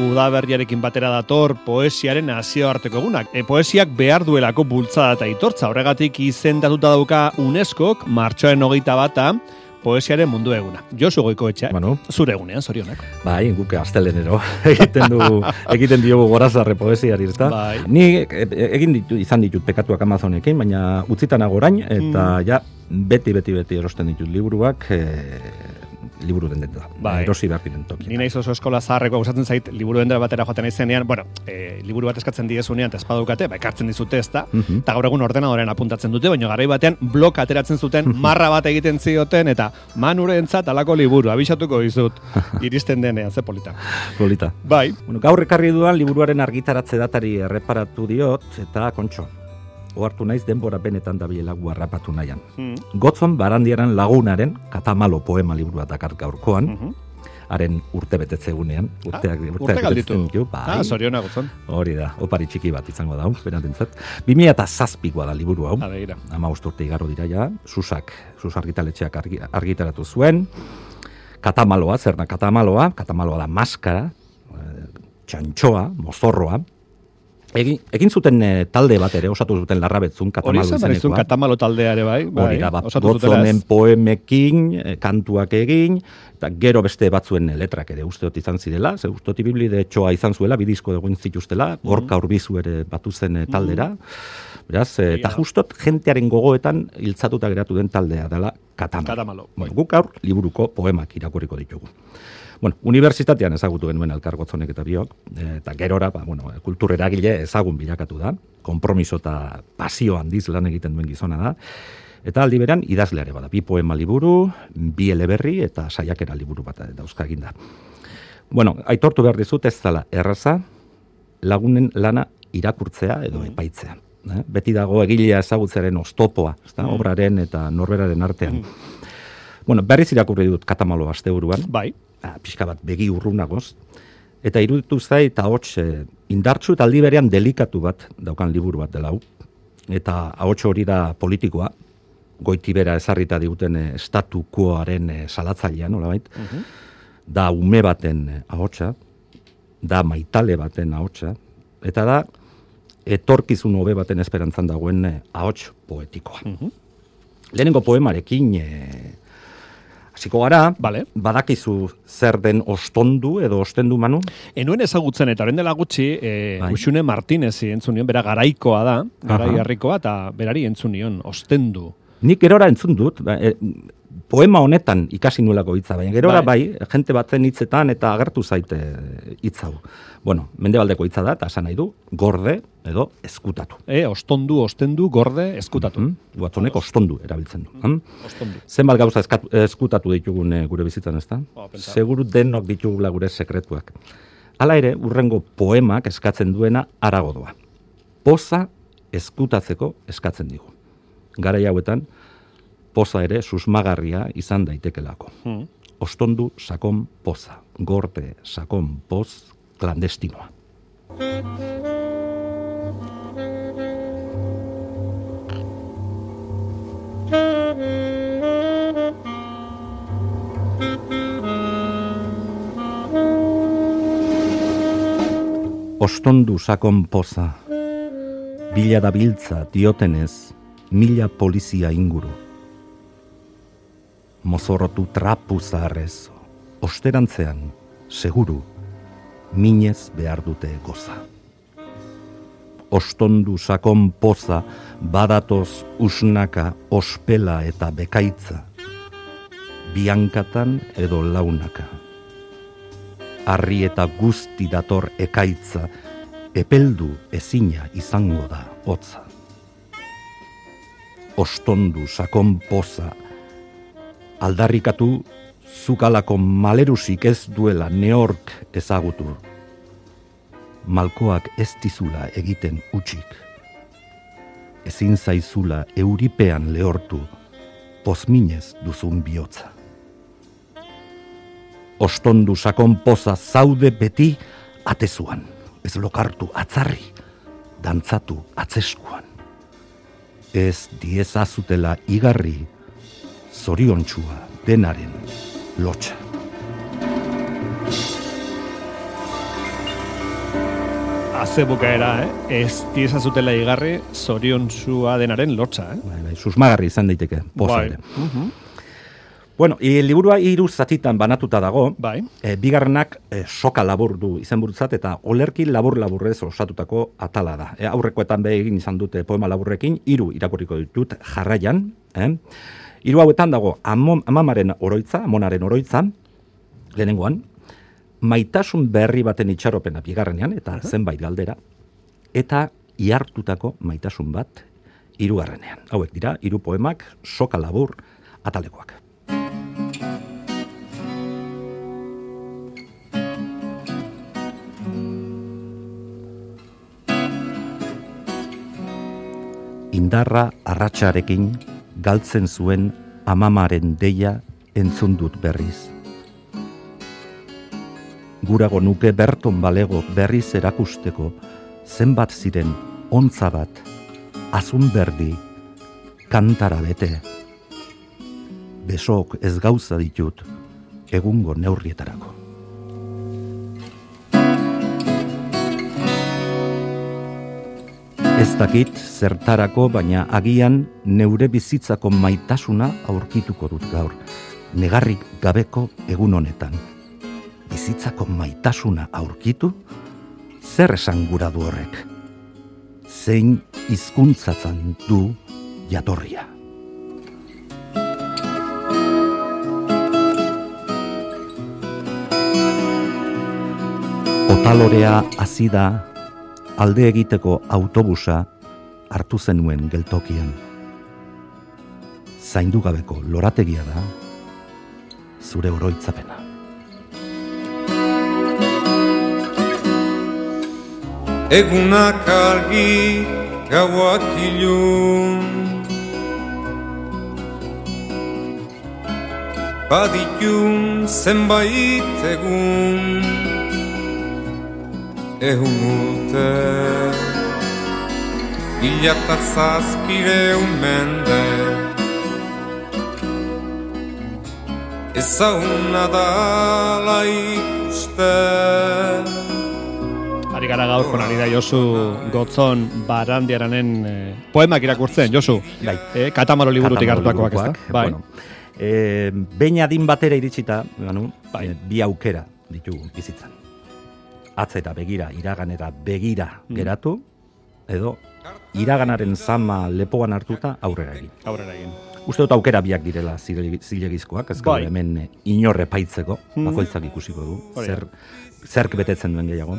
udaberriarekin batera dator poesiaren nazioarteko egunak. E, poesiak behar duelako bultzada eta itortza, horregatik izendatuta dauka UNESCOk martxoaren hogeita bata, poesiaren mundu eguna. Josu goiko etxe, Bueno. zure egunean, zorionak. Bai, guke astelenero egiten du egiten diogu gorazarre poesiari, ezta? Bai. Ni e, e, egin ditu izan ditut pekatuak Amazonekin, baina utzitan agorain eta ja beti beti beti erosten ditut liburuak e, liburu den denda. Bai. Erosi behar diren toki. Ni naiz oso eskola zaharreko gustatzen zait liburu dendera batera joaten naizenean, bueno, e, liburu bat eskatzen diezunean eta espadukate, ba ekartzen dizute, ezta? Mhm. Eta gaur egun ordenadoren apuntatzen dute, baina garai batean blok ateratzen zuten marra bat egiten zioten eta manurentzat alako liburu abisatuko dizut iristen denean, ze polita. Polita. Bai, Bueno, gaur ekarri duan liburuaren argitaratze datari erreparatu diot eta kontxo. Ohartu naiz denbora benetan dabilela guarrapatu nahian. mm, Gotzon barandiaran lagunaren katamalo poema liburua dakar gaurkoan, mhm. haren urte betetze egunean, urteak, Ah, urteak urte bai. Ah, zoriona gutzon. Hori da, opari txiki bat izango da, berantentzat. 2000 eta zazpikoa da liburu hau. Ama urte igarro dira ja, susak, sus argitaletxeak argi, argitaratu zuen. Katamaloa, zer da katamaloa? Katamaloa da maskara, eh, txantxoa, mozorroa. Egin, egin zuten eh, talde bat ere, osatu zuten larrabetzun Hori katamalo izan izenekoa. katamalo taldea ere bai, bai. Hori da, bat, gotzonen poemekin, eh, kantuak egin, eta gero beste batzuen letrak ere uste izan zirela, ze uste dut ibili de txoa izan zuela, bidizko egun zituztela, Mhm. gorka urbizu ere batu zen eh, taldera, beraz, eh, eta justot jentearen gogoetan hiltzatuta geratu den taldea dela katamalo. Katamalo, bai. Guk aur liburuko poemak irakurriko ditugu. Bueno, unibertsitatean ezagutu genuen elkar gotzonek eta biok, eh, eta gerora, ba, bueno, kultur eragile ezagun bilakatu da, kompromiso eta pasio handiz lan egiten duen gizona da, eta aldi beran idazleare bada, bi poema liburu, bi eleberri eta saiakera liburu bat dauzka eginda. Bueno, aitortu behar dizut ez zala erraza, lagunen lana irakurtzea edo epaitzea. Eh? Beti dago egilea ezagutzearen ostopoa, ezta? obraren eta norberaren artean. Bueno, berriz irakurri dut katamalo asteburuan, Bai, ah, pixka bat begi urrunagoz, eta iruditu zait ahots eh, indartsu eta aldi berean delikatu bat daukan liburu bat dela hau. Eta ahots hori da politikoa, goitibera ezarrita diguten eh, statu quoaren eh, salatzailea, nolabait. Da ume baten ahotsa, da maitale baten ahotsa, eta da etorkizun hobe baten esperantzan dagoen ahots poetikoa. Lehenengo poemarekin eh, hasiko gara, Vale. badakizu zer den ostondu edo ostendu manu? Enuen ezagutzen eta orain dela gutxi, e, Bai. Uxune Martinezi entzun nion, bera garaikoa da, garai harrikoa, eta berari entzun nion, ostendu. Nik gerora entzun dut, ba, e, poema honetan ikasi nulako hitza, baina gerora bai, jente batzen hitzetan eta agertu zaite hitz hau. Bueno, mendebaldeko hitza da, eta esan nahi du, gorde edo eskutatu. E, ostondu, ostendu, gorde, eskutatu. Mm? Guatzonek ostondu erabiltzen du. Mm? Ostondu. Zenbat gauza eskatu, eskutatu ditugun eh, gure bizitzan, ezta? Oh, pentsa. Seguru denok ditugula gure sekretuak. Hala ere, urrengo poemak eskatzen duena arago doa. Poza eskutatzeko eskatzen digu. Garai hauetan, poza ere susmagarria izan daitekelako. Mm. Ostondu sakon poza, gorte sakon poz klandestinoa. Ostondu sakon poza, bila da biltza diotenez, mila polizia inguru. Mozorrotu trapu zaharrez, osterantzean, seguru, minez behar dute goza. Ostondu sakon poza, badatoz usnaka, ospela eta bekaitza, biankatan edo launaka harri eta guzti dator ekaitza, epeldu ezina izango da hotza. Ostondu sakon poza, aldarrikatu zukalako malerusik ez duela neork ezagutu. Malkoak ez dizula egiten utxik. Ezin zaizula euripean lehortu, pozminez duzun bihotza ostondu sakon poza zaude beti atezuan. Ez lokartu atzarri, dantzatu atzeskuan. Ez diezazutela igarri, zoriontxua denaren lotxa. azebukaera, eh? ez diezazutela igarri zorion zua denaren lotza. Eh? Bai, bai, susmagarri izan daiteke, poza Bai. Mhm. Bueno, e, liburua hiru zatitan banatuta dago. Bai. E, bigarrenak e, soka labur du izenburutzat eta olerki labur-laburrez osatutako atala da. E, aurrekoetan be egin izan dute poema laburrekin, hiru irakurriko ditut jarraian. Eh? Hiru hauetan dago amon, amamaren oroitza, amonaren oroitza, lehenengoan, maitasun berri baten itxaropena bigarrenean, eta zenbait galdera, eta ihartutako maitasun bat hirugarrenean. Hauek dira, hiru poemak soka labur atalekoak. Indarra arratsarekin galtzen zuen amamaren deia entzun dut berriz. Gurago nuke berton balego berriz erakusteko zenbat ziren ontza bat, azun berdi, kantara bete. Besok ez gauza ditut egungo neurrietarako. Ez dakit zertarako, baina agian neure bizitzako maitasuna aurkituko dut gaur. Negarrik gabeko egun honetan. Bizitzako maitasuna aurkitu? Zer esan gura du horrek? Zein hizkuntzatzen du jatorria? Otalorea hasi da alde egiteko autobusa hartu zenuen geltokian. Zaindu gabeko lorategia da zure oroitzapena. Egunak argi gauak ilun Baditun zenbait egun urte Ila eta zazpireun mende Ezaguna da ikusten Ari gara gaurkon ari da Josu Gotzon Barandiaranen eh, poemak irakurtzen, Josu. Bai. Eh, katamaro liburutik hartuakoak, ez da? Bai. Bueno, e, behin adin batera iritsita, ganu, Bai. eh, bi aukera ditugu bizitzan. Atzera begira, iraganera begira Mm. geratu, edo iraganaren zama lepoan hartuta aurrera egin. Aurrera egin. Uste dut aukera biak direla zile- zilegizkoak, ez Bai. hemen eh, inorre paitzeko, Mhm. bakoitzak ikusiko du, zer, zerk betetzen duen gehiago.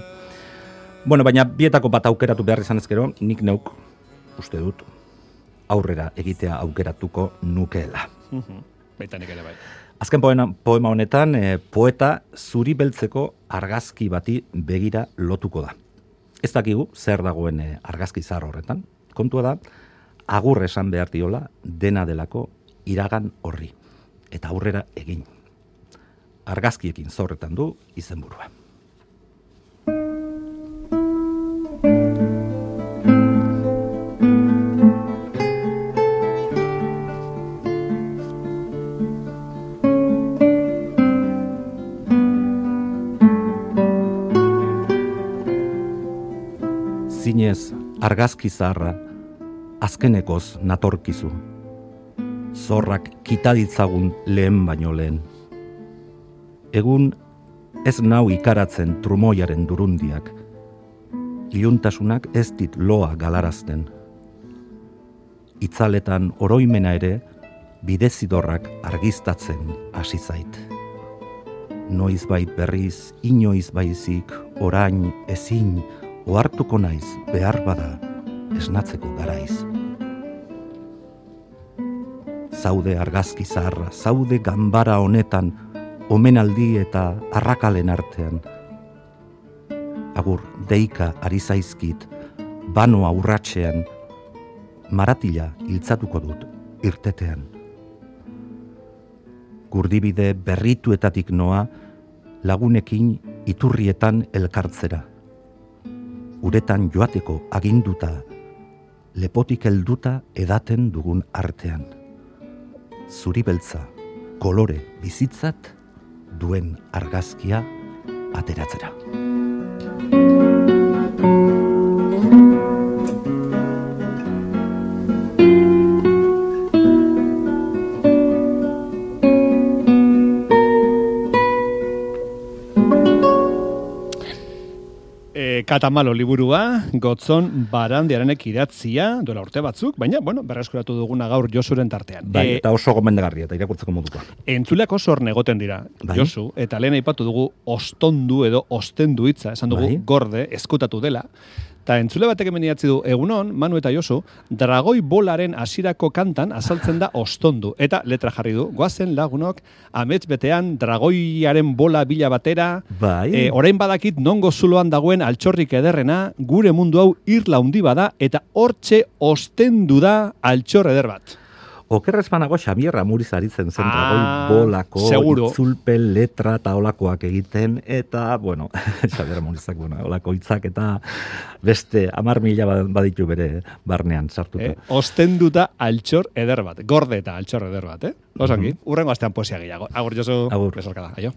Bueno, baina bietako bat aukeratu behar izan ezkero, nik neuk, uste dut, aurrera egitea aukeratuko nukeela. Mhm. Baita nik ere bai. Azken poema, poema honetan, eh, poeta zuri beltzeko argazki bati begira lotuko da. Ez dakigu zer dagoen eh, argazki zar horretan. Kontua da, agur esan behar diola dena delako iragan horri. Eta aurrera egin. Argazkiekin zorretan du izenburua. Zinez argazki zaharra azkenekoz natorkizu. Zorrak kitaditzagun lehen baino lehen. Egun ez nau ikaratzen trumoiaren durundiak. Iluntasunak ez dit loa galarazten. Itzaletan oroimena ere bidezidorrak argiztatzen hasi zait. Noiz bait berriz, inoiz baizik, orain, ezin, ohartuko naiz behar bada esnatzeko garaiz. Zaude argazki zaharra, zaude ganbara honetan, omenaldi eta arrakalen artean. Agur, deika ari zaizkit, banoa urratxean, maratila hiltzatuko dut irtetean. Gurdibide berrituetatik noa, lagunekin iturrietan elkartzera uretan joateko aginduta, lepotik helduta edaten dugun artean. Zuri beltza, kolore bizitzat, duen argazkia ateratzera. Katamalo liburua, gotzon barandiaranek idatzia, duela urte batzuk, baina, bueno, berreskuratu duguna gaur Josuren tartean. Bai, E, eta oso gomendagarria, eta irakurtzeko modukoa. Entzuleak oso egoten dira, Bai. Josu, eta lehen aipatu dugu ostondu edo ostendu hitza, esan dugu Bai. gorde, eskutatu dela. Ta entzule batek hemen idatzi du, egunon, Manu eta Josu, dragoi bolaren hasierako kantan azaltzen da ostondu. Eta letra jarri du, goazen lagunok, amets betean dragoiaren bola bila batera, Bai. E, orain badakit nongo zuloan dagoen altxorrik ederrena, gure mundu hau irla handi bada, eta hortxe ostendu da altxor eder bat. Okerrez banago Xabier Amuriz aritzen zen Ah, bolako, seguro. itzulpen, letra eta olakoak egiten, eta, bueno, Xabier Amurizak, bueno, olako hitzak eta beste amar mila ba- baditu bere barnean sartuta. Eh? Ostenduta altxor eder bat. Gorde eta altxor eder bat, eh? Osongi, urrengo astean poesia gehiago. Agur, Josu, Agur. besarkada. Aio.